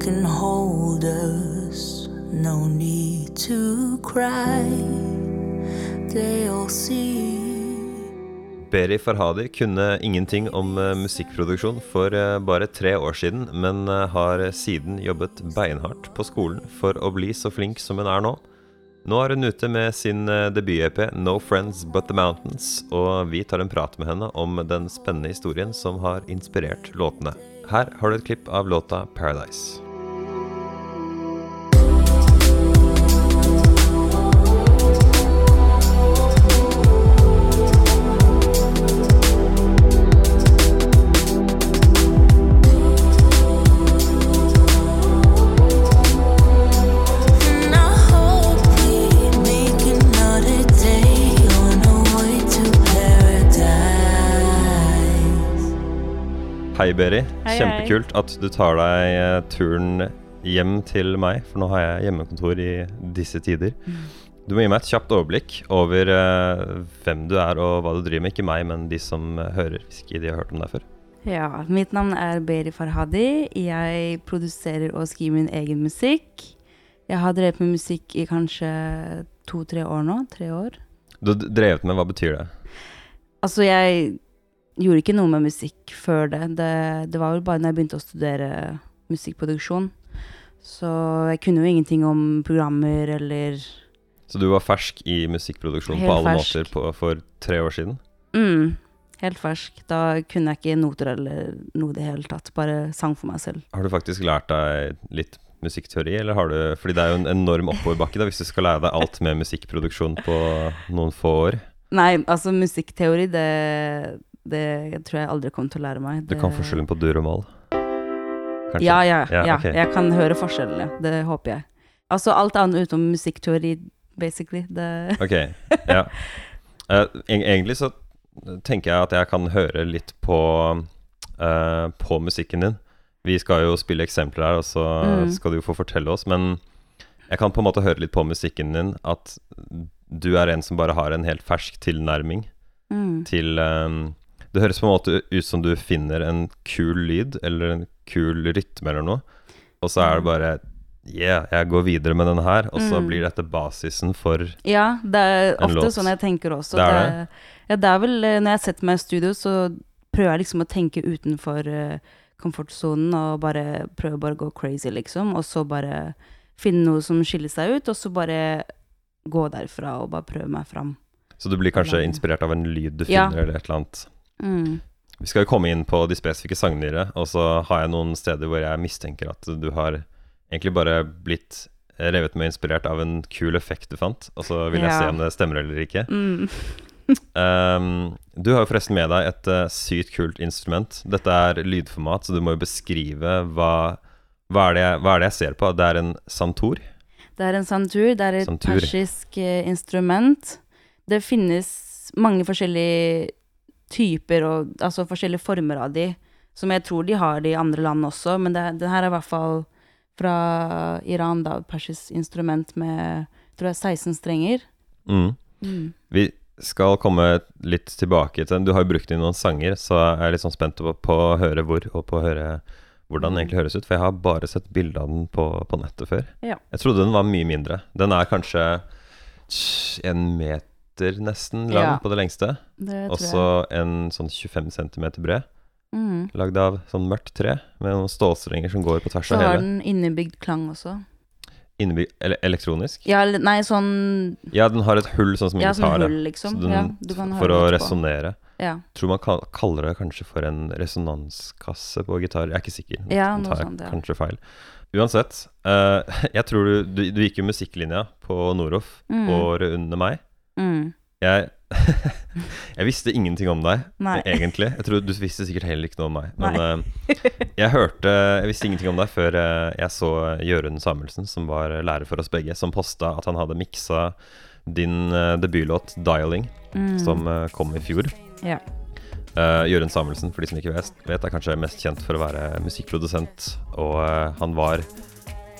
can hold us. No need to cry. They'll see. Beri Farhadi kunne ingenting om eh, musikkproduksjon for eh, bare tre år siden, men eh, har siden jobbet beinhardt på skolen for å bli så flink som hun er nå. Nå er hun ute med sin debut-EP 'No Friends But The Mountains', og vi tar en prat med henne om den spennende historien som har inspirert låtene. Her har du et klipp av låta 'Paradise'. Beri. Hei, Kjempekult at du tar deg eh, turen hjem til meg, for nå har jeg hjemmekontor i disse tider. Du må gi meg et kjapt overblikk over uh, hvem du er og hva du driver med. Ikke meg, men de som eh, hører, hvis ikke de har hørt om deg før. Ja, mitt navn er Beri Farhadi. Jeg produserer og skriver min egen musikk. Jeg har drevet med musikk i kanskje to-tre år nå. Tre år. Du har drevet med, hva betyr det? Altså, jeg gjorde ikke noe med musikk før det. Det, det var vel bare når jeg begynte å studere musikkproduksjon. Så jeg kunne jo ingenting om programmer eller Så du var fersk i musikkproduksjon Helt på alle fersk. måter på, for tre år siden? mm, Helt fersk. Da kunne jeg ikke noter eller noe i det hele tatt. Bare sang for meg selv. Har du faktisk lært deg litt musikkteori, eller har du Fordi det er jo en enorm oppoverbakke da, hvis du skal lære deg alt med musikkproduksjon på noen få år. Nei, altså musikkteori, det, det tror jeg aldri kommer til å lære meg. Du kan forskjellen på dur og mal? Kanskje? Ja, ja, Ja, ja. Okay. Jeg kan høre forskjellene. Det håper jeg. Altså alt annet utenom musikkteori, basically. Det Ok, ja. Uh, egentlig så tenker jeg at jeg kan høre litt på, uh, på musikken din. Vi skal jo spille eksempler her, og så Mm. skal du jo få fortelle oss. Men jeg kan på en måte høre litt på musikken din at du er en som bare har en helt fersk tilnærming mm. til eh, Det høres på en måte ut som du finner en kul lyd, eller en kul rytme eller noe, og så er det bare Yeah, jeg går videre med den her, og så Mm. blir dette basisen for Ja, det er En ofte låt. sånn jeg tenker også. Det er det? Ja, det er vel eh, Når jeg setter meg i studio, så prøver jeg liksom å tenke utenfor uh, komfortsonen og bare prøver bare å gå crazy, liksom. Og så bare finne noe som skiller seg ut, og så bare gå derfra og bare prøve meg fram. Så du blir kanskje inspirert av en lyd du Ja. finner, eller et eller annet. Mm. Vi skal jo komme inn på de spesifikke sangene og så har jeg noen steder hvor jeg mistenker at du har egentlig bare blitt revet med inspirert av en kul effekt du fant, og så vil jeg Ja. se om det stemmer eller ikke. Mm. Um, du har jo forresten med deg et uh, sykt kult instrument. Dette er lydformat, så du må jo beskrive hva, hva, er det jeg, hva er det jeg ser på. Det er en santur? Det er en santur. Det er et Santur. persisk eh, instrument. Det finnes mange forskjellige typer og altså forskjellige former av de, som jeg tror de har de i andre land også, men det, det her er i hvert fall fra Iran, da, persisk instrument med jeg tror det er 16 strenger. Mm. Mm. Vi skal komme litt tilbake til den. Du har jo brukt den i noen sanger, så jeg er litt sånn spent på, på å høre hvor, og på å høre hvordan den egentlig høres ut. For jeg har bare sett bilde av den på, på nettet før. Ja. Jeg trodde den var mye mindre. Den er kanskje en meter nesten lang Ja. på det lengste. Og så en sånn 25 cm bred. Mm. Lagd av sånn mørkt tre med noen stålstrenger som går på tvers Så av har den innebygd klang også. Innebygd ele elektronisk? Ja, nei, sånn Ja, den har et hull sånn som en Ja, som gitar. hull, liksom. Den, ja, du kan for å resonnere. Ja. Tror man kaller det kanskje for en resonanskasse på gitar. Jeg er ikke sikker. Ja, noe tar sånt, ja. Kanskje feil. Uansett, uh, jeg tror du, du, du gikk jo musikklinja på Noroff Mm. året under meg. Mm. Jeg, jeg visste ingenting om deg, Nei. egentlig. Jeg tror Du visste sikkert heller ikke noe om meg. Men eh, jeg hørte Jeg visste ingenting om deg før eh, jeg så Jørund Samuelsen, som var lærer for oss begge, som posta at han hadde miksa din uh, debutlåt 'Dialing', Mm. som kom i fjor. Ja. Uh, Jørund Samuelsen, for de som ikke vet, vet, er kanskje mest kjent for å være musikkprodusent. Og uh, han var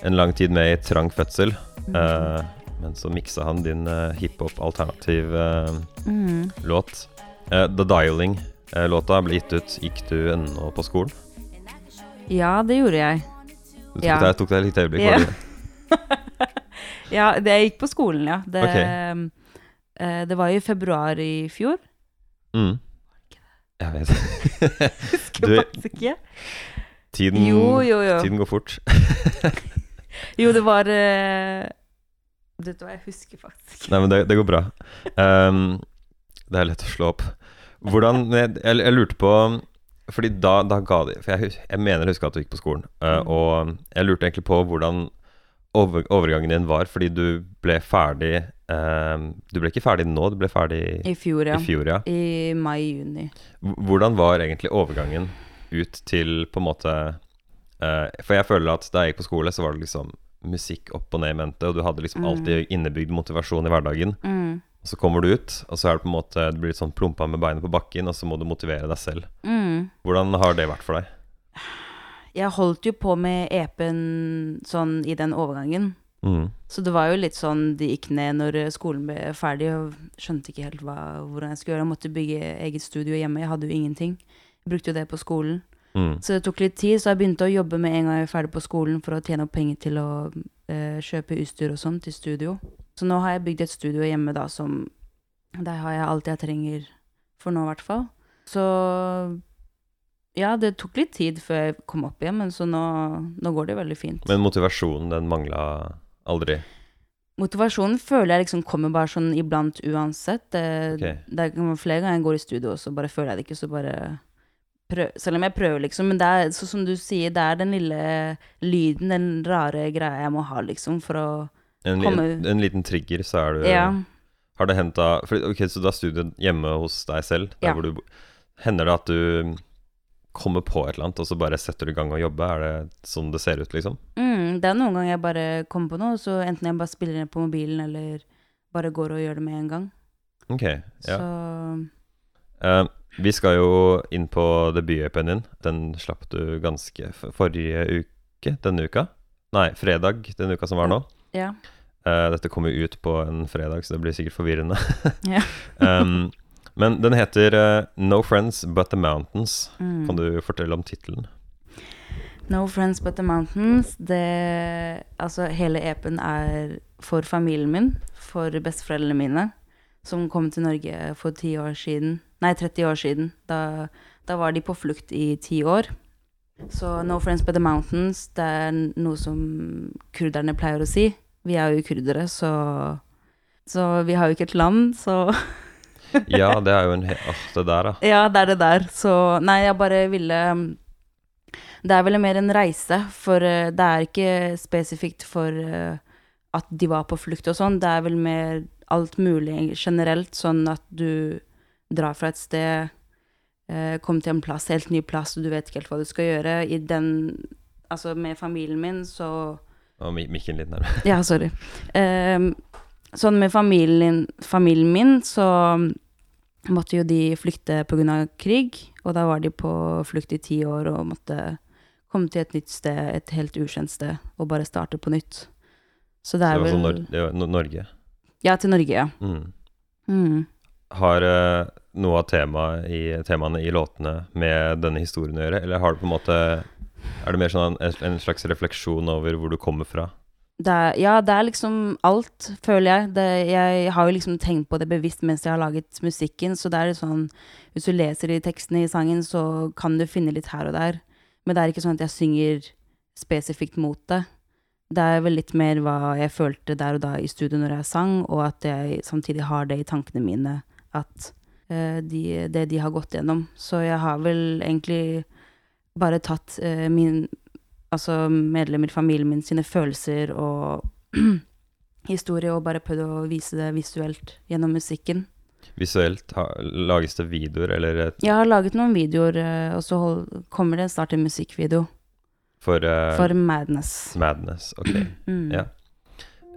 en lang tid med i Trang fødsel. eh, men så miksa han din uh, hiphop-alternativ uh, Mm. låt. Eh, The Dialing-låta ble gitt ut. Gikk du ennå på skolen? Ja, det gjorde jeg. Du tok, Ja. deg, tok deg litt øyeblikk. Ja. var det? Ja, det jeg gikk på skolen, ja. Det, okay. uh, det var i februar i fjor. Mm. Jeg vet Husker faktisk ikke. tiden, Jo, jo, jo. tiden går fort. Jo, det var eh, Du hva, jeg husker faktisk. Nei, men det, det går bra. Um, det er lett å slå opp. Hvordan Jeg, jeg, jeg lurte på Fordi da, da ga de For jeg, jeg mener jeg husker at du gikk på skolen. Mm. Og jeg lurte egentlig på hvordan over, overgangen din var, fordi du ble ferdig um, Du ble ikke ferdig nå, du ble ferdig I fjor, ja. i fjor, ja. I mai-juni. Hvordan var egentlig overgangen ut til på en måte uh, For jeg føler at da jeg gikk på skole, så var det liksom musikk opp og ned i mente, og du hadde liksom Mm. alltid innebygd motivasjon i hverdagen. Mm. Og så kommer du ut, og så er det på en måte Du blir litt sånn plumpa med beinet på bakken, og så må du motivere deg selv. Mm. Hvordan har det vært for deg? Jeg holdt jo på med EP-en sånn i den overgangen. Mm. Så det var jo litt sånn det gikk ned når skolen ble ferdig, og skjønte ikke helt hva, hvordan jeg skulle gjøre. Jeg måtte bygge eget studio hjemme, jeg hadde jo ingenting. Jeg brukte jo det på skolen. Mm. Så det tok litt tid, så jeg begynte å jobbe med en gang jeg var ferdig på skolen for å tjene opp penger til å eh, kjøpe utstyr og sånn til studio. Så nå har jeg bygd et studio hjemme da som Der har jeg alt jeg trenger for nå, i hvert fall. Så ja, det tok litt tid før jeg kom opp igjen, men så nå, nå går det veldig fint. Men motivasjonen, den mangla aldri? Motivasjonen føler jeg liksom kommer bare sånn iblant uansett. Det, okay. det er flere ganger jeg går i studio, og så bare føler jeg det ikke, så bare prøv, Selv om jeg prøver, liksom. Men det er så, som du sier, det er den lille lyden, den rare greia jeg må ha, liksom, for å En, komme Kommer- en liten trigger, så er du Ja. Har det hendt Ok, så du har studiet hjemme hos deg selv? Der Ja. hvor du, hender det at du kommer på et eller annet, og så bare setter du i gang og jobber? Er det sånn det ser ut, liksom? Mm, det er noen ganger jeg bare kommer på noe, så enten jeg bare spiller ned på mobilen, eller bare går og gjør det med en gang. Ok, ja. Så Eh, vi skal jo inn på debut-EP-en din. Den slapp du ganske forrige uke? Denne uka? Nei, fredag denne uka som var nå. ja. Uh, dette kommer ut på en fredag, så det blir sikkert forvirrende. Ja. um, men den heter uh, No Friends But The Mountains. Mm. Kan du fortelle om tittelen? No Friends But The Mountains. Det Altså, hele EP-en er for familien min, for besteforeldrene mine, som kom til Norge for ti år siden Nei, 30 år siden. Da, da var de på flukt i ti år. Så No Friends By The Mountains, det er noe som kurderne pleier å si. Vi er jo kurdere, så Så vi har jo ikke et land, så Ja, det er jo en Åh, det der, da. Ja, det er det der. Så nei, jeg bare ville Det er vel mer en reise, for eh, det er ikke spesifikt for eh, at de var på flukt og sånn. Det er vel mer alt mulig generelt, sånn at du drar fra et sted, eh, kommer til en plass, helt ny plass, og du vet ikke helt hva du skal gjøre. I den Altså, med familien min, så Og mikken litt nærmere. ja, sorry. Ehm, sånn med familien, familien min, så måtte jo de flykte pga. krig. Og da var de på flukt i ti år og måtte komme til et nytt sted, et helt ukjent sted, og bare starte på nytt. Så det er var sånn vel det var Nor Norge. Ja, til Norge, ja. Mm. Mm. Har uh, noe av tema i, temaene i låtene med denne historien å gjøre, eller har det på en måte Er det mer sånn en, en slags refleksjon over hvor du kommer fra? Det er, ja, det er liksom alt, føler jeg. Det, jeg har jo liksom tenkt på det bevisst mens jeg har laget musikken, så det er sånn Hvis du leser de tekstene i sangen, så kan du finne litt her og der. Men det er ikke sånn at jeg synger spesifikt mot det. Det er vel litt mer hva jeg følte der og da i studio når jeg sang, og at jeg samtidig har det i tankene mine, at uh, de, det de har gått gjennom. Så jeg har vel egentlig bare tatt uh, min altså medlemmer i familien min sine følelser og historie, og bare prøvd å vise det visuelt gjennom musikken. Visuelt ha, lages det videoer, eller Jeg har laget noen videoer, eh, og så hold, kommer det snart en musikkvideo for, uh, for Madness. Madness? Ok. Mm. Ja.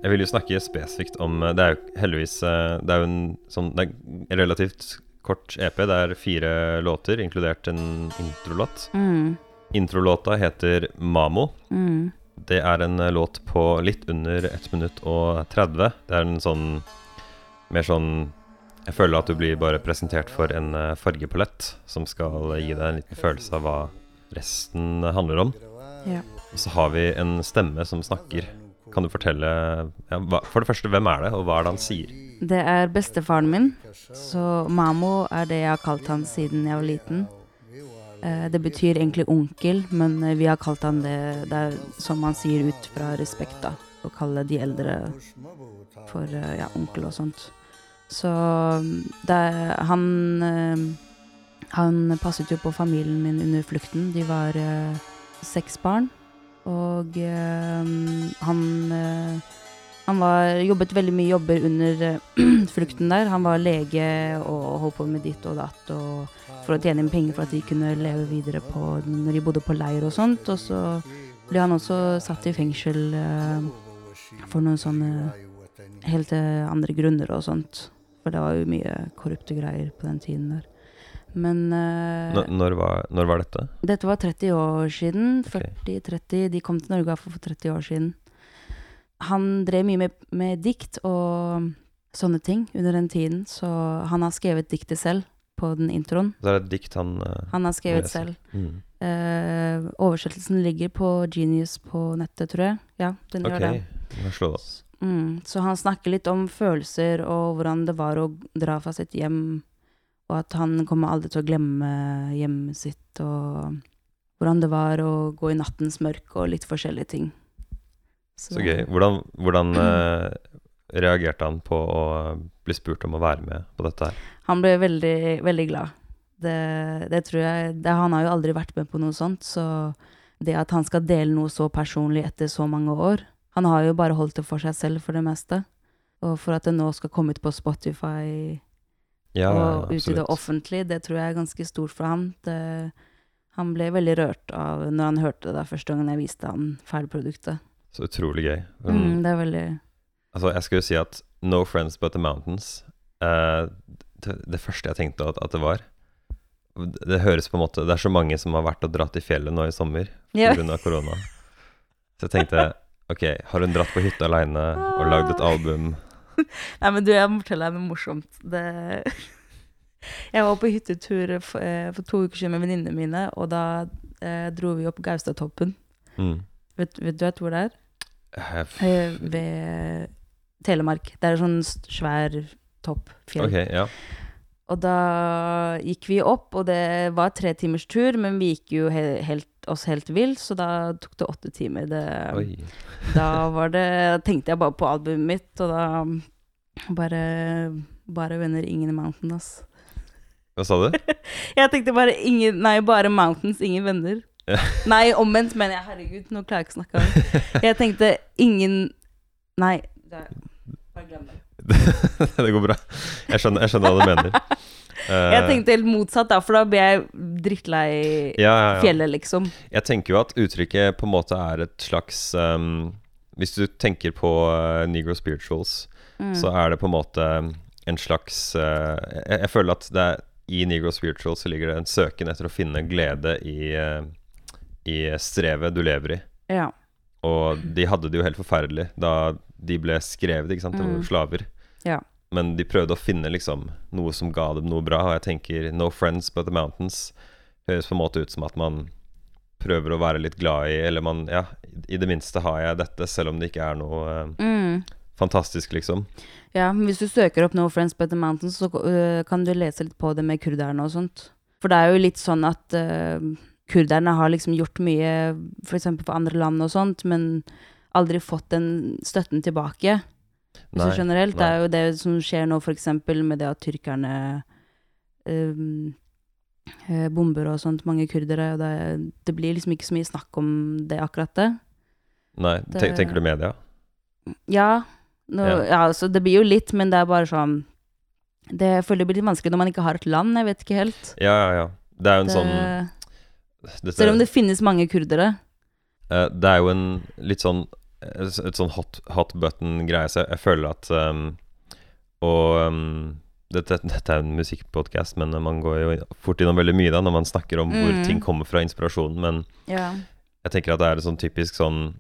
Jeg vil jo snakke spesifikt om Det er jo heldigvis eh, Det er jo en sånn Det er en relativt kort EP. Det er fire låter, inkludert en introlåt. Mm. Introlåta heter Mamo. Mm. Det er en eh, låt på litt under 1 minutt og 30. Det er en sånn Mer sånn Jeg føler at du blir bare presentert for en eh, fargepalett som skal gi deg en liten følelse av hva resten handler om. Ja. Og så har vi en stemme som snakker. Kan du fortelle ja, hva, For det første, hvem er det, og hva er det han sier? Det er bestefaren min. Så Mamo er det jeg har kalt han siden jeg var liten. Eh, det betyr egentlig onkel, men eh, vi har kalt han det, det er som man sier ut fra respekt, da. Å kalle de eldre for eh, ja, onkel og sånt. Så mm, det han Han passet jo på familien min under flukten. De var seks barn. Og eh, han eh, han var, jobbet veldig mye jobber under eh, flukten der. Han var lege og holdt på med ditt og datt for å tjene inn penger for at de kunne leve videre på, når de bodde på leir og sånt. Og så ble han også satt i fengsel eh, for noen sånne helt andre grunner og sånt. For det var jo mye korrupte greier på den tiden der. Men uh, når, var, når var dette? dette var 30 år siden. Ok. 40-30. De kom til Norge for 30 år siden. Han drev mye med, med dikt og sånne ting under den tiden, så han har skrevet diktet selv på den introen. Så er det et dikt han uh, Han har skrevet leser. selv. Mm. Uh, oversettelsen ligger på Genius på nettet, tror jeg. Ja, den gjør det. må jeg slå det. Mm, så han snakker litt om følelser og hvordan det var å dra fra sitt hjem, og at han kommer aldri til å glemme hjemmet sitt, og hvordan det var å gå i nattens mørke og litt forskjellige ting. Så gøy. Hvordan, hvordan eh, reagerte han på å bli spurt om å være med på dette her? Han ble veldig, veldig glad. Det, det tror jeg det, Han har jo aldri vært med på noe sånt, så det at han skal dele noe så personlig etter så mange år Han har jo bare holdt det for seg selv for det meste. Og for at det nå skal komme ut på Spotify Ja, og ut i det offentlige, det tror jeg er ganske stort for ham. Det, han ble veldig rørt av når han hørte det første gangen jeg viste han ferdigproduktet. Så utrolig gøy. Mm, Mm. det er veldig Altså, jeg jo si at No Friends But The Mountains eh, det, det første jeg tenkte at, at det var det, høres på en måte Det er så mange som har vært og dratt i fjellet nå i sommer pga. korona. Så jeg tenkte Ok, har hun dratt på hytta aleine og lagd et album? Nei, men du, jeg må fortelle deg noe morsomt. Det Jeg var på hyttetur for, eh, for to uker siden med venninnene mine, og da eh, dro vi opp Gaustatoppen. Mm. Vet, vet du vet hvor det er? Have... Eh, ved Telemark. Det er en sånn svær topp, fjell. Ok, ja. Og da gikk vi opp, og det var tre timers tur, men vi gikk jo he helt, oss helt vill, så da tok det åtte timer. Det, da var det tenkte jeg bare på albumet mitt, og da bare Bare venner, ingen mountain, ass. Hva sa du? Jeg tenkte bare ingen Nei, bare mountains, ingen venner. Ja. Nei, omvendt mener jeg. Herregud, nå klarer jeg ikke å snakke. av det. Jeg tenkte ingen Nei, det, bare glem det. det går bra. Jeg skjønner, jeg skjønner hva du mener. Eh, Jeg tenkte helt motsatt, da, for da ble jeg drittlei ja, ja, fjellet, liksom. Jeg tenker jo at uttrykket på en måte er et slags um, Hvis du tenker på uh, Negro spirituals, Mm. så er det på en måte en slags uh, jeg, jeg føler at det er, i Negro spirituals så ligger det en søken etter å finne glede i, uh, i strevet du lever i. Ja. Og de hadde det jo helt forferdelig da de ble skrevet, ikke sant, var Mm. slaver. Ja. Men de prøvde å finne liksom noe som ga dem noe bra, og jeg tenker No Friends But The Mountains høres på en måte ut som at man prøver å være litt glad i, eller man Ja, i det minste har jeg dette, selv om det ikke er noe eh, Mm. fantastisk, liksom. Ja, men hvis du søker opp No Friends But The Mountains, så uh, kan du lese litt på det med kurderne og sånt. For det er jo litt sånn at uh, kurderne har liksom gjort mye, eksempel for andre land og sånt, men aldri fått den støtten tilbake. Så generelt, det nei. er jo det som skjer nå, eksempel med det at tyrkerne øh, bomber og sånt, mange kurdere, og det, det blir liksom ikke så mye snakk om det akkurat det. Nei, det- tenker du media? Ja, nå, Ja. ja. altså det blir jo litt, men det er bare sånn det, Jeg føler det blir litt vanskelig når man ikke har et land, jeg vet ikke helt. Ja, ja, ja. Det er jo en Det, sånn dette, selv om det finnes mange kurdere. Uh, det er jo en litt sånn Et, sånn hot, hot button-greie, så jeg, føler at um, Og um, dette, dette er en musikkpodkast, men man går jo fort innom veldig mye da når man snakker om hvor Mm. ting kommer fra inspirasjonen. Men Ja. jeg tenker at det er et sånn typisk sånn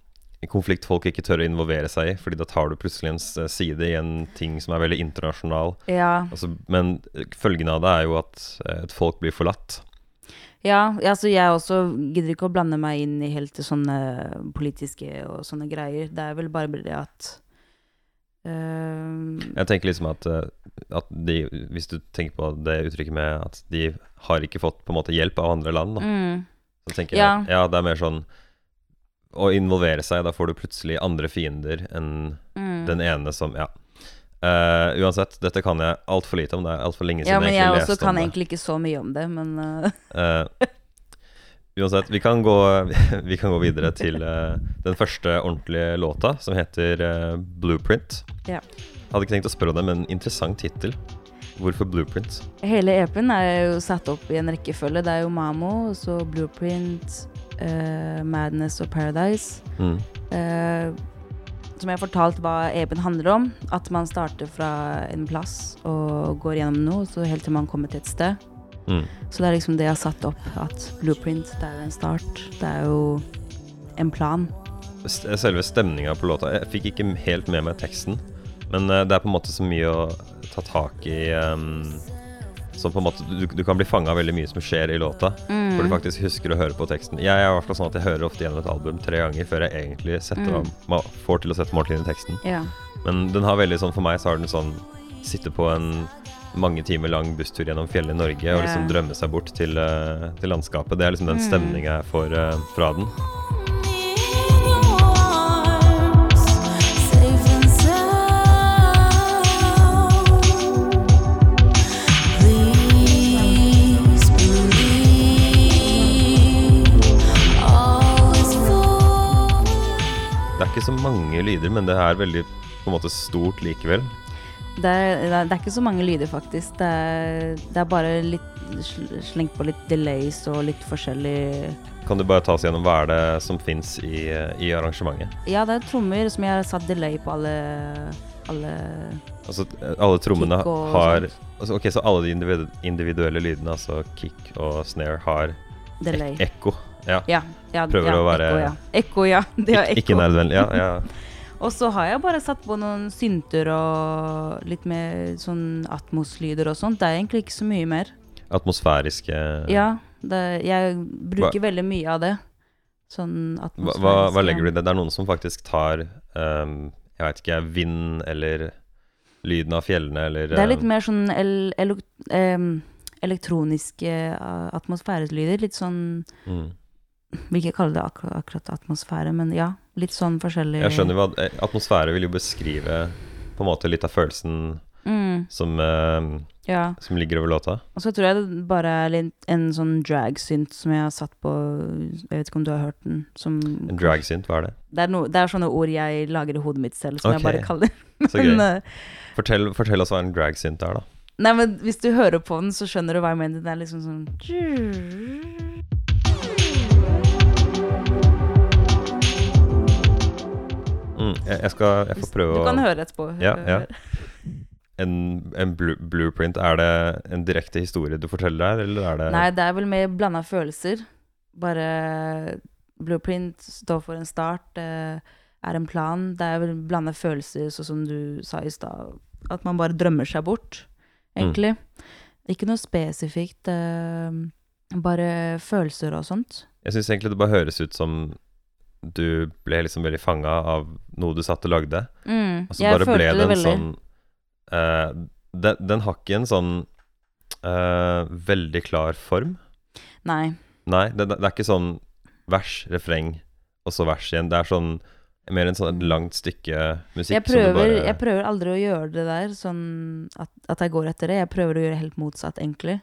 konflikt folk ikke tør å involvere seg i, fordi da tar du plutselig en side i en ting som er veldig internasjonal. ja. Altså, men følgene av det er jo at eh, et folk blir forlatt. Ja, altså jeg også gidder ikke å blande meg inn i helt til sånne politiske og sånne greier. Det er vel bare det at uh, Jeg tenker liksom at, eh, at de Hvis du tenker på det uttrykket med at de har ikke fått på en måte hjelp av andre land, da. mm, Så tenker Ja. jeg ja, det er mer sånn å involvere seg. Da får du plutselig andre fiender enn mm. den ene som Ja. Eh, uansett, dette kan jeg altfor lite om. Det er altfor lenge Ja, men jeg jeg også kan egentlig ikke så mye om det, men uh. Uh, uansett, vi kan, gå, vi kan gå videre til den første ordentlige låta, som heter Blueprint. Ja. Hadde ikke tenkt å spørre om det, men interessant tittel. Hvorfor Blueprint? hele EP-en er jo satt opp i en rekkefølge. Det er jo Mamo, så Blueprint, Madness og Paradise. Mm. Eh, som jeg har fortalt hva EP-en handler om. At man starter fra en plass og går gjennom noe, så helt til man kommer til et sted. Mm. Så det er liksom det jeg har satt opp. At blueprint, det er jo en start. Det er jo en plan. Selve stemninga på låta Jeg fikk ikke helt med meg teksten, men eh, det er på en måte så mye å ta tak i ehm, Som på en måte Du, du kan bli fanga av veldig mye som skjer i låta, Mm. For du faktisk husker å høre på teksten. Jeg er i hvert fall sånn at jeg hører ofte gjennom et album tre ganger før jeg egentlig Mm. av, får til å sette meg ordentlig inn i teksten. Ja. Men den har veldig sånn For meg så har den sånn Sitte på en mange timer lang busstur gjennom fjellet i Norge og liksom drømme seg bort til, eh, til landskapet. Det er liksom den Mm. stemninga jeg får eh, fra den. Lyder, men det er veldig på en måte stort likevel. Det er, det er- ikke så mange lyder, faktisk. Det er, det er bare litt slengt på litt delays og litt forskjellig Kan du bare ta oss gjennom hva er det som fins i, i arrangementet? Ja, det er trommer som jeg har satt delay på alle, alle Altså alle trommene har altså, Ok, så alle de individuelle lydene, altså kick og snare, har delay. ek ekko. Ja. Ja, ja, Prøver ja, å være- Ekko, ja. Ekko, ja. Det er ekko. ikke ekko. nødvendig. Ja, ja. Og så har jeg bare satt på noen synter og litt mer sånn atmoslyder og sånt. Det er egentlig ikke så mye mer. Atmosfæriske Ja, det, jeg bruker veldig mye av det. Sånn Hva, hva, hva legger du i det? Det er noen som faktisk tar um, Jeg vet ikke, vind eller lyden av fjellene eller Det er litt ehm, mer sånn el, el, um, elektroniske uh, atmosfærelyder. Litt sånn mm. Vil ikke kalle det akkurat atmosfære, men ja. Litt sånn forskjellig Jeg skjønner jo at Atmosfære vil jo beskrive på en måte litt av følelsen Mm, som, ehm, ja. som ligger over låta. Og så tror jeg det bare er en sånn drag-synt som jeg har satt på Jeg vet ikke om du har hørt den? Som, En dragsynth, hva er det? det, er no, det er sånne ord jeg lager i hodet mitt selv, som okay. jeg bare kaller Så gøy. Eh, Fortell, fortell oss hva en dragsynth er, da. Nei, men hvis du hører på den, så skjønner du hva jeg mener. Det er liksom sånn Mm, jeg, jeg skal Jeg får prøve Du kan å høre etterpå. Ja, ja. En, en blu blueprint, er det en direkte historie du forteller der, eller er det Nei, det er vel mer blanda følelser. Bare blueprint står for en start, er en plan. Det er vel blanda følelser, sånn som du sa i stad. At man bare drømmer seg bort, egentlig. Ikke noe spesifikt. eh, bare følelser og sånt. Jeg syns egentlig det bare høres ut som du ble liksom veldig fanga av noe du satt og lagde, Mm, og så bare ble det en sånn uh, den, den har ikke en sånn uh, veldig klar form. Nei. Nei, det, det er ikke sånn vers, refreng, og så vers igjen. Det er sånn mer en sånn et langt stykke musikk Jeg prøver, bare jeg prøver aldri å gjøre det der, sånn at, at jeg går etter det. Jeg prøver å gjøre det helt motsatt, egentlig.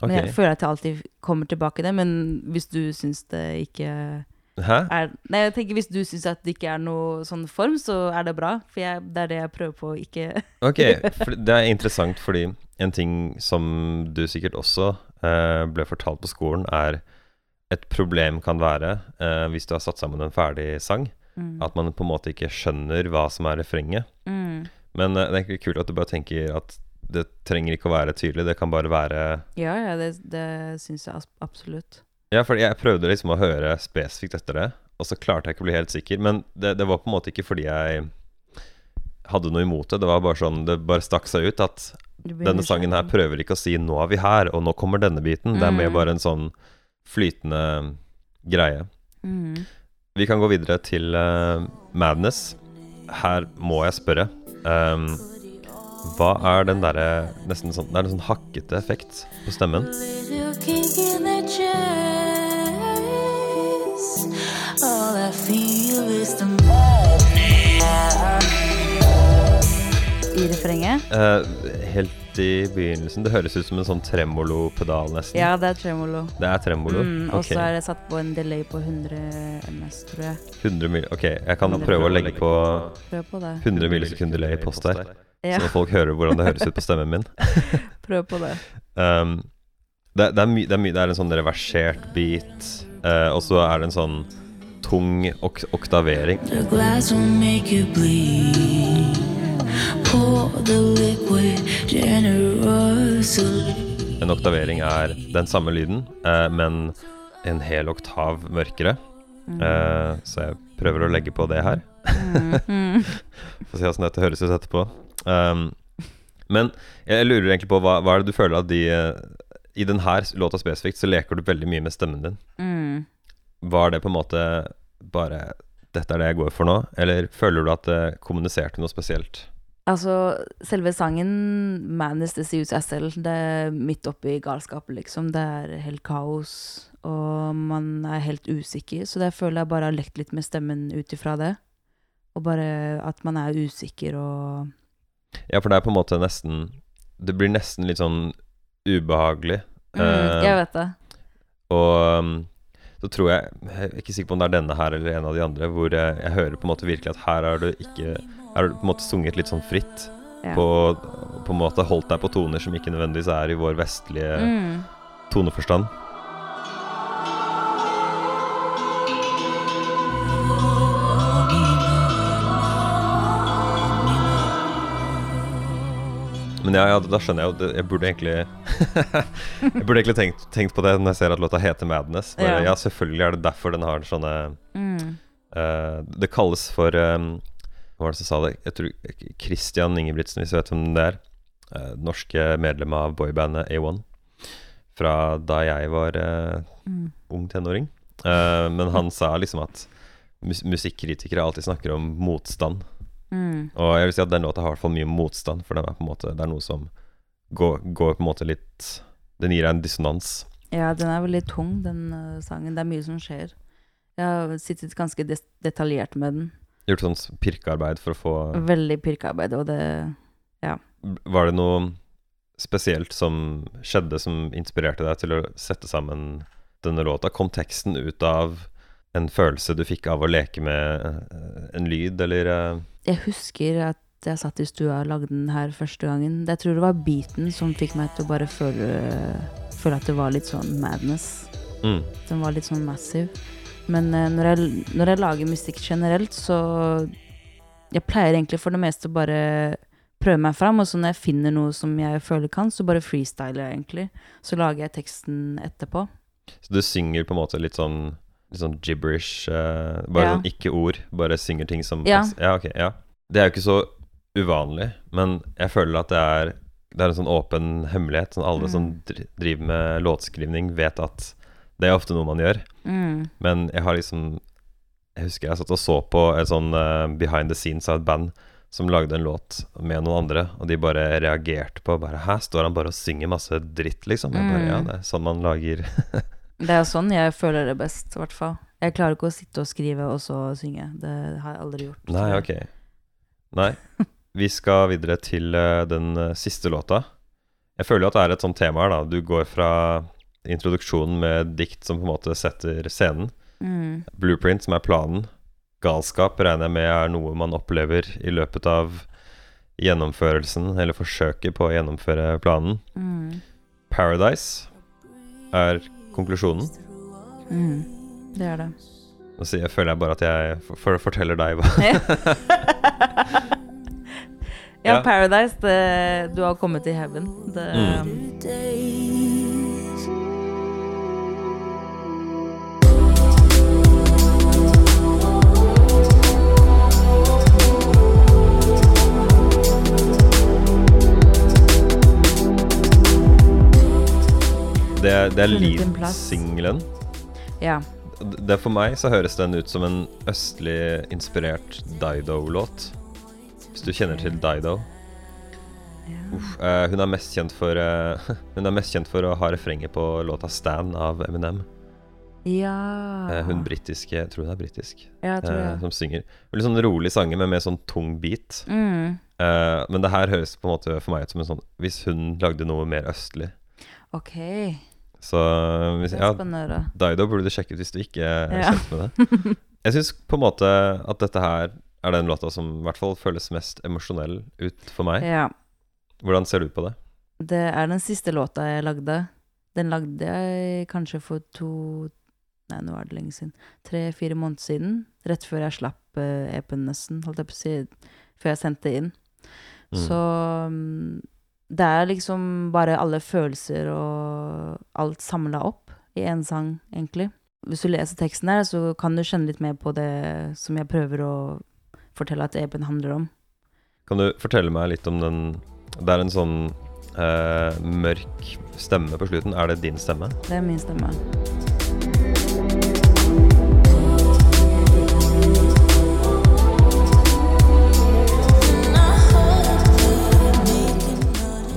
Men Men jeg føler at jeg alltid kommer tilbake til det. Men hvis du syns det ikke? Er Nei, jeg tenker hvis du syns at det ikke er noe sånn form, så er det bra. For jeg, det er det jeg prøver på å ikke Ok, det er interessant fordi en ting som du sikkert også eh, ble fortalt på skolen, er et problem kan være, eh, hvis du har satt sammen en ferdig sang, mm. at man på en måte ikke skjønner hva som er refrenget. Mm. Men eh, det er kult at du bare tenker at det trenger ikke å være tydelig, det kan bare være Ja, ja, det, det syns jeg absolutt. Ja, for jeg prøvde liksom å høre spesifikt etter det, og så klarte jeg ikke å bli helt sikker. Men det, det var på en måte ikke fordi jeg hadde noe imot det, det var bare sånn Det bare stakk seg ut at denne sangen her prøver ikke å si 'nå er vi her', og 'nå kommer denne biten'. Det er mer Mm. bare en sånn flytende greie. Mm. Vi kan gå videre til uh, Madness. Her må jeg spørre. Um, hva er den derre nesten sånn Det er en sånn hakkete effekt på stemmen. I I refrenget. Uh, helt i begynnelsen. Det høres ut som en sånn tremolo-pedal, nesten. Ja, det er tremolo. Det er tremolo? Mm, og så er det satt på en delay på 100 ms, tror jeg. 100 mil Ok, jeg kan prøve å legge på på det. 100 millisekunder delay post der. Ja, Så folk hører hvordan det høres ut på stemmen min. prøv på det. Um, det, det, er det, er det er en sånn reversert beat, uh, og så er det en sånn tung ok oktavering. En oktavering er den samme lyden, eh, men en hel oktav mørkere. Eh, så jeg prøver å legge på det her. Mm, mm. Få se åssen dette høres ut etterpå. Um, men jeg lurer egentlig på hva, hva er det du føler at de eh, I denne låta spesifikt så leker du veldig mye med stemmen din. Mm. Var det på en måte bare Dette er det jeg går for nå? Eller føler du at det kommuniserte noe spesielt? Altså, selve sangen 'Madness sier ut seg selv'. Det er midt oppi galskapet, liksom. Det er helt kaos, og man er helt usikker. Så det føler jeg bare har lekt litt med stemmen ut ifra det. Og bare at man er usikker og Ja, for det er på en måte nesten Det blir nesten litt sånn ubehagelig. mm, Eh, Jeg vet det. Og um, så tror jeg Jeg er ikke sikker på om det er denne her eller en av de andre, hvor jeg, jeg hører på en måte virkelig at her har du ikke Her har du på en måte sunget litt sånn fritt. Ja. På, på en måte holdt deg på toner som ikke nødvendigvis er i vår vestlige Mm. toneforstand. Men ja, ja, da skjønner jeg jo Jeg burde egentlig Jeg burde egentlig tenkt, tenkt på det når jeg ser at låta heter 'Madness'. Bare, Ja. ja. selvfølgelig er det derfor den har sånne Mm. uh, Det kalles for um, Hva var det som sa det? Jeg tror Christian Ingebrigtsen, hvis du vet hvem det er. Uh, norske medlem av boybandet A1. Fra da jeg var uh, Mm. ung tenåring. Men han sa liksom at mus musikkritikere alltid snakker om motstand. Mm. Og jeg vil si at den låta har i hvert fall mye motstand, for den er på en måte, det er noe som går, går på en måte litt Den gir deg en dissonans. Ja, den er veldig tung, den uh, sangen. Det er mye som skjer. Jeg har sittet ganske des detaljert med den. Gjort sånn pirkearbeid for å få Veldig pirkearbeid, og det Var det noe spesielt som skjedde som inspirerte deg til å sette sammen denne låta? Kom teksten ut av en følelse du fikk av å leke med eh, en lyd, eller eh, Jeg husker at jeg satt i stua og lagde den her første gangen. Jeg tror det var beaten som fikk meg til å bare føle, føle at det var litt sånn madness. mm, Den var litt sånn massiv. Men eh, når, jeg, når jeg lager musikk generelt, så Jeg pleier egentlig for det meste å bare prøve meg fram, og så når jeg finner noe som jeg føler kan, så bare freestyler jeg egentlig. Så lager jeg teksten etterpå. Så du synger på en måte litt sånn Litt sånn gibberish, Uh, bare Ja. sånn ikke ord, bare synger ting som Ja. ja, ok, ja. Det er jo ikke så uvanlig, men jeg føler at det er Det er en sånn åpen hemmelighet. Sånn alle Mm. som driver med låtskrivning, vet at det er ofte noe man gjør. Mm. Men jeg har liksom Jeg husker jeg satt og så på et sånn uh, behind the scenes av et band som lagde en låt med noen andre, og de bare reagerte på bare Hæ, står han bare og synger masse dritt, liksom? Jeg bare, Mm. ja, det er sånn man lager Det er sånn jeg føler det best, i hvert fall. Jeg klarer ikke å sitte og skrive og så synge. Det har jeg aldri gjort. Nei, ok. Nei. Vi skal videre til eh, den eh, siste låta. Jeg føler jo at det er et sånt tema her, da. Du går fra introduksjonen med dikt som på en måte setter scenen. Mm. Blueprint, som er planen. Galskap regner jeg med er noe man opplever i løpet av gjennomførelsen, eller forsøket på å gjennomføre planen. Mm. Paradise er konklusjonen. Mm. Det er det. Nå jeg, føler jeg bare at jeg for, for, forteller deg hva Ja, Ja. Paradise, det, du har kommet til heaven. Det, Mm. Det, det er Lead-singelen. Ja. Det For meg så høres den ut som en østlig inspirert Dido-låt. Hvis du kjenner til Dido. Uff, uh, hun, er mest kjent for, uh, hun er mest kjent for å ha refrenget på låta 'Stan' av Eminem. Ja. Uh, hun britiske Jeg tror hun er britisk. Ja, tror jeg. som synger. Veldig sånn rolig sanger, men med sånn tung beat. Mm. Men det her høres på en måte for meg ut som en sånn Hvis hun lagde noe mer østlig. Ok. Så hvis, er ja. Dido burde du sjekke ut hvis du ikke er Ja. kjent med det. Jeg syns på en måte at dette her er den låta som i hvert fall føles mest emosjonell ut for meg. Ja. Hvordan ser du på det? Det er den siste låta jeg lagde. Den lagde jeg kanskje for to Nei, nå er det lenge siden. Tre-fire måneder siden. Rett før jeg slapp uh, EP-en nesten, holdt jeg på å si. Før jeg sendte inn. Mm. Så mm, det er liksom bare alle følelser og alt samla opp i én sang, egentlig. Hvis du leser teksten der, så kan du kjenne litt mer på det som jeg prøver å fortelle at EP-en handler om. Kan du fortelle meg litt om den Det er en sånn eh, mørk stemme på slutten. Er det din stemme? Det er min stemme.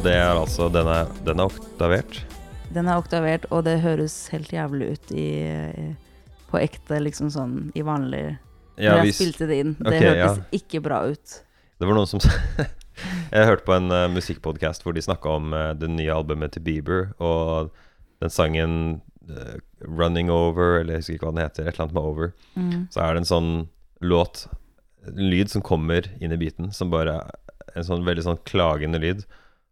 Det er altså Den er, den er oktavert. Den er oktavert, og det høres helt jævlig ut i, på ekte, liksom sånn i vanlig Ja, Når jeg hvis, spilte det inn. Det okay, hørtes ja. ikke bra ut. det var noen som Jeg hørte på en uh, musikkpodkast hvor de snakka om uh, det nye albumet til Bieber, og den sangen uh, 'Running Over', eller jeg husker ikke hva den heter, et eller annet med 'Over', Mm. så er det en sånn låt, en lyd som kommer inn i beaten, som bare en sånn veldig sånn klagende lyd.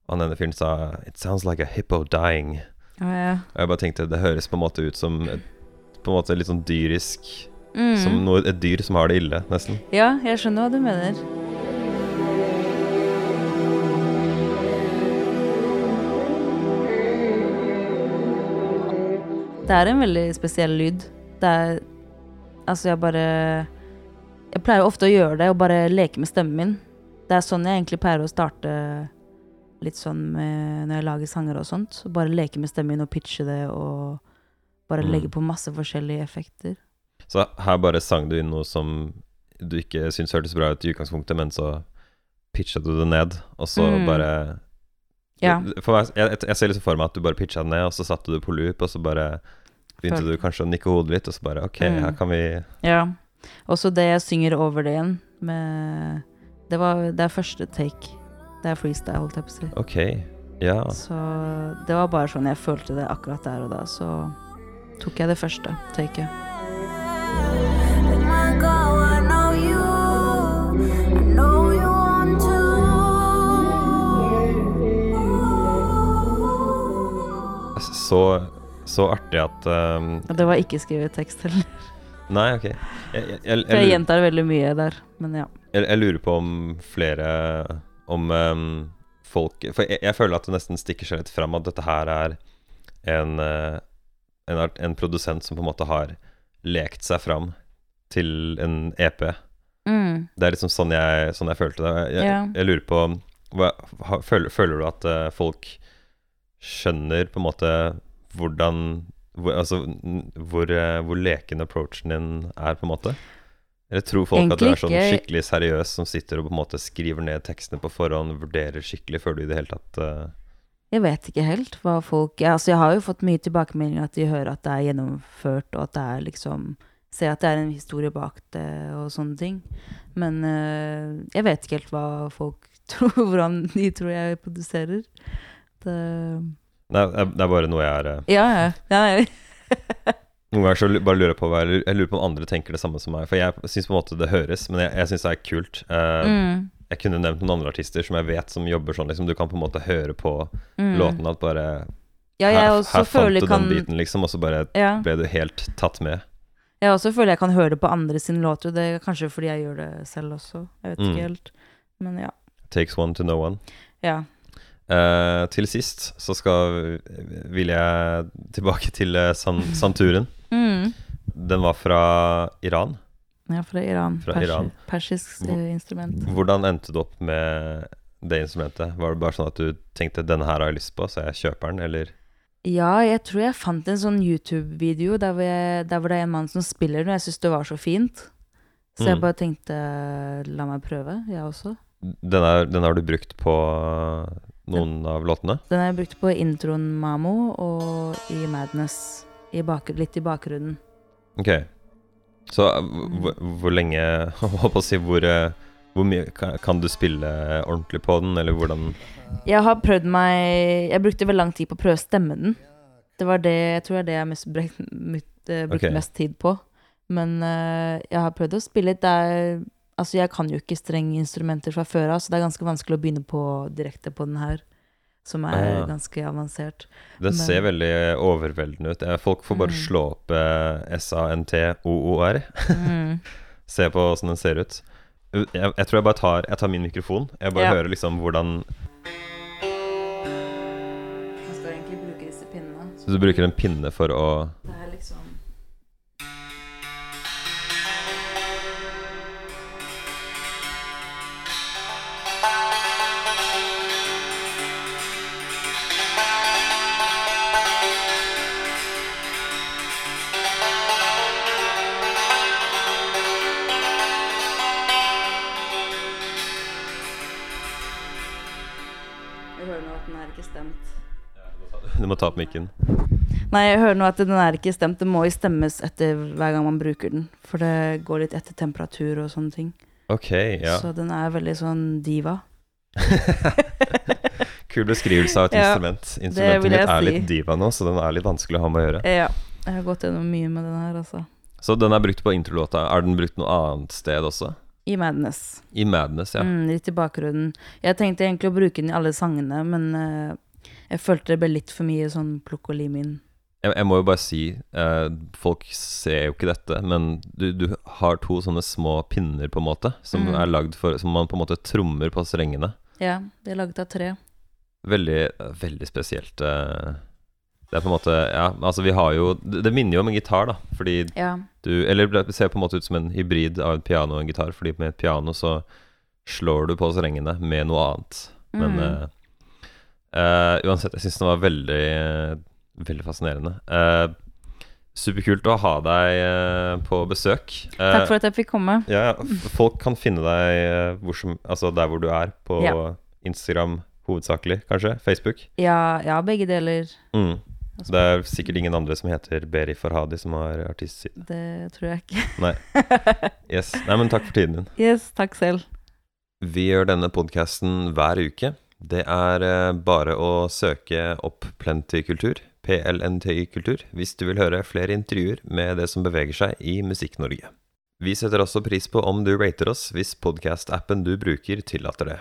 Han ene fyren sa 'It sounds like a hippo dying'. Å, ja. Og jeg bare tenkte det høres på en måte ut som et, på en måte litt sånn dyrisk Mm. Som noe, et dyr som har det ille, nesten. ja, jeg skjønner hva du mener. Det er en veldig spesiell lyd. Det er Altså, jeg bare Jeg pleier ofte å gjøre det og bare leke med stemmen min. Det er sånn jeg egentlig pleier å starte litt sånn med, når jeg lager sanger og sånt. Så bare leke med stemmen og pitche det og bare Mm. legge på masse forskjellige effekter. Så her bare sang du inn noe som du ikke syntes hørtes bra ut i utgangspunktet, men så pitcha du det ned, og så Mm. bare Ja. Meg, jeg, jeg ser liksom for meg at du bare pitcha det ned, og så satte du på loop, og så bare begynte Føl- du kanskje å nikke hodet litt, og så bare OK, Mm. her kan vi Ja. Og så det jeg synger over det igjen med Det, var, det er første take. Det er freestyle, holdt jeg på å si. OK. Ja. Så det var bare sånn jeg følte det akkurat der og da. Så tok jeg det første taket. Let my go, I know you. I know you want to. Så, så artig at um, det var ikke skrevet tekst heller. Nei, OK. Jeg, jeg, jeg, jeg jeg, gjentar veldig mye der. Men ja. jeg, jeg lurer på om flere Om um, folk For jeg, jeg føler at det nesten stikker seg litt fram at dette her er en, eh, en, en produsent som på en måte har lekt seg fram til en EP. Mm. Det er liksom sånn jeg, sånn jeg følte det. Jeg, Ja. jeg lurer på hva, føler, føler du at eh, folk skjønner på en måte hvordan hvor, Altså hvor, eh, hvor leken approachen din er, på en måte? Eller tror folk at du er sånn ikke. skikkelig seriøs som sitter og på en måte skriver ned tekstene på forhånd, vurderer skikkelig før du i det hele tatt uh... Jeg vet ikke helt hva folk ja, Altså, jeg har jo fått mye tilbakemeldinger at de hører at det er gjennomført, og at det er liksom Ser at det er en historie bak det, og sånne ting. Men uh, jeg vet ikke helt hva folk tror, hvordan de tror jeg produserer. Det Nei, det er- bare noe jeg er uh... Ja, ja. ja jeg, Noen ganger så bare lurer jeg på hva jeg lurer, jeg lurer på om andre tenker det samme som meg. For jeg syns på en måte det høres, men jeg, jeg syns det er kult. Uh, mm, Jeg kunne nevnt noen andre artister som jeg vet som jobber sånn. Liksom, du kan på en måte høre på mm. låten at bare Ja, her, her fant du kan den biten, liksom, og så bare ja. ble du helt tatt med. Jeg også føler jeg kan høre det på andre sine låter. Det er kanskje fordi jeg gjør det selv også. Jeg vet Mm. ikke helt. Men ja. Takes one to know one. Ja. Uh, til sist så skal vil jeg tilbake til uh, san, santuren. Mm. Den var fra Iran. ja, fra Iran. Fra Persi- Iran. Persisk eh, instrument. Hvordan endte du opp med det instrumentet? Var det bare sånn at du tenkte 'denne her har jeg lyst på, så jeg kjøper den', eller? Ja, jeg tror jeg fant en sånn YouTube-video der, der hvor det er en mann som spiller den, og jeg syns det var så fint. Så jeg Mm. bare tenkte la meg prøve, jeg også. Den, er, den har du brukt på noen av låtene? Den har jeg brukt på introen Mamo og i Madness. I litt i bakgrunnen. Ok. Så eh, hvor, hvor lenge Hva på å si hvor, eh, hvor mye kan, kan du spille ordentlig på den, eller hvordan Jeg har prøvd meg Jeg brukte vel lang tid på å prøve å stemme den. Det var det jeg tror er det jeg mest bruk, eh, brukte Ok. mest tid på. Men uh, jeg har prøvd å spille litt. Det er Altså, jeg kan jo ikke strenge instrumenter fra før av, så det er ganske vanskelig å begynne på direkte på den her, som er Ah. ganske avansert. Det Men- ser veldig overveldende ut. Eh, Folk får bare Mm. slå opp eh, S-A-N-T-O-O-R. Mm. Se på åssen den ser ut. Jeg, jeg tror jeg bare tar, jeg tar min mikrofon. Jeg bare Ja. hører liksom hvordan Man skal egentlig bruke disse pinnene. Så du bruker en pinne for å Det ta opp mikken. Nei, jeg hører nå at den er ikke stemt. Det må jo stemmes etter hver gang man bruker den. For det går litt etter temperatur og sånne ting. Ok, ja. Så den er veldig sånn diva. Kul beskrivelse av et Ja, instrument. Instrumentet mitt er si. litt diva nå, så den er litt vanskelig å ha med å gjøre. Ja. Jeg har gått gjennom mye med den her, altså. Så den er brukt på introlåta. Er den brukt noe annet sted også? I Madness. I Madness, ja. Mm, litt i bakgrunnen. Jeg tenkte egentlig å bruke den i alle sangene, men eh, jeg følte det ble litt for mye sånn plukk og lim inn. Jeg, jeg må jo bare si, eh, folk ser jo ikke dette, men du, du har to sånne små pinner, på en måte, som Mm. er lagd for Som man på en måte trommer på strengene. Ja, de er laget av tre. Veldig, veldig spesielt. eh. Det er på en måte Ja, altså vi har jo Det, minner jo om en gitar, da, fordi Ja. du Eller det ser på en måte ut som en hybrid av et piano og en gitar, fordi med et piano så slår du på strengene med noe annet. Men Mm. eh, eh, uansett, jeg syns den var veldig Veldig fascinerende. Uh, superkult å ha deg uh, på besøk. Takk for at jeg fikk komme. ja, folk kan finne deg hvor som, altså der hvor du er, på Ja. Instagram hovedsakelig, kanskje? Facebook? Ja, ja, begge deler. Mm. Det er sikkert ingen andre som heter Beri Farhadi som har artistside. Det tror jeg ikke. Nei. Yes. Nei, men takk for tiden din. Yes, takk selv. Vi gjør denne podkasten hver uke. Det er eh, bare å søke opp Plenty Kultur, PLNTY Kultur, hvis du vil høre flere intervjuer med det som beveger seg i Musikk-Norge. Vi setter også pris på om du rater oss hvis podkast-appen du bruker tillater det.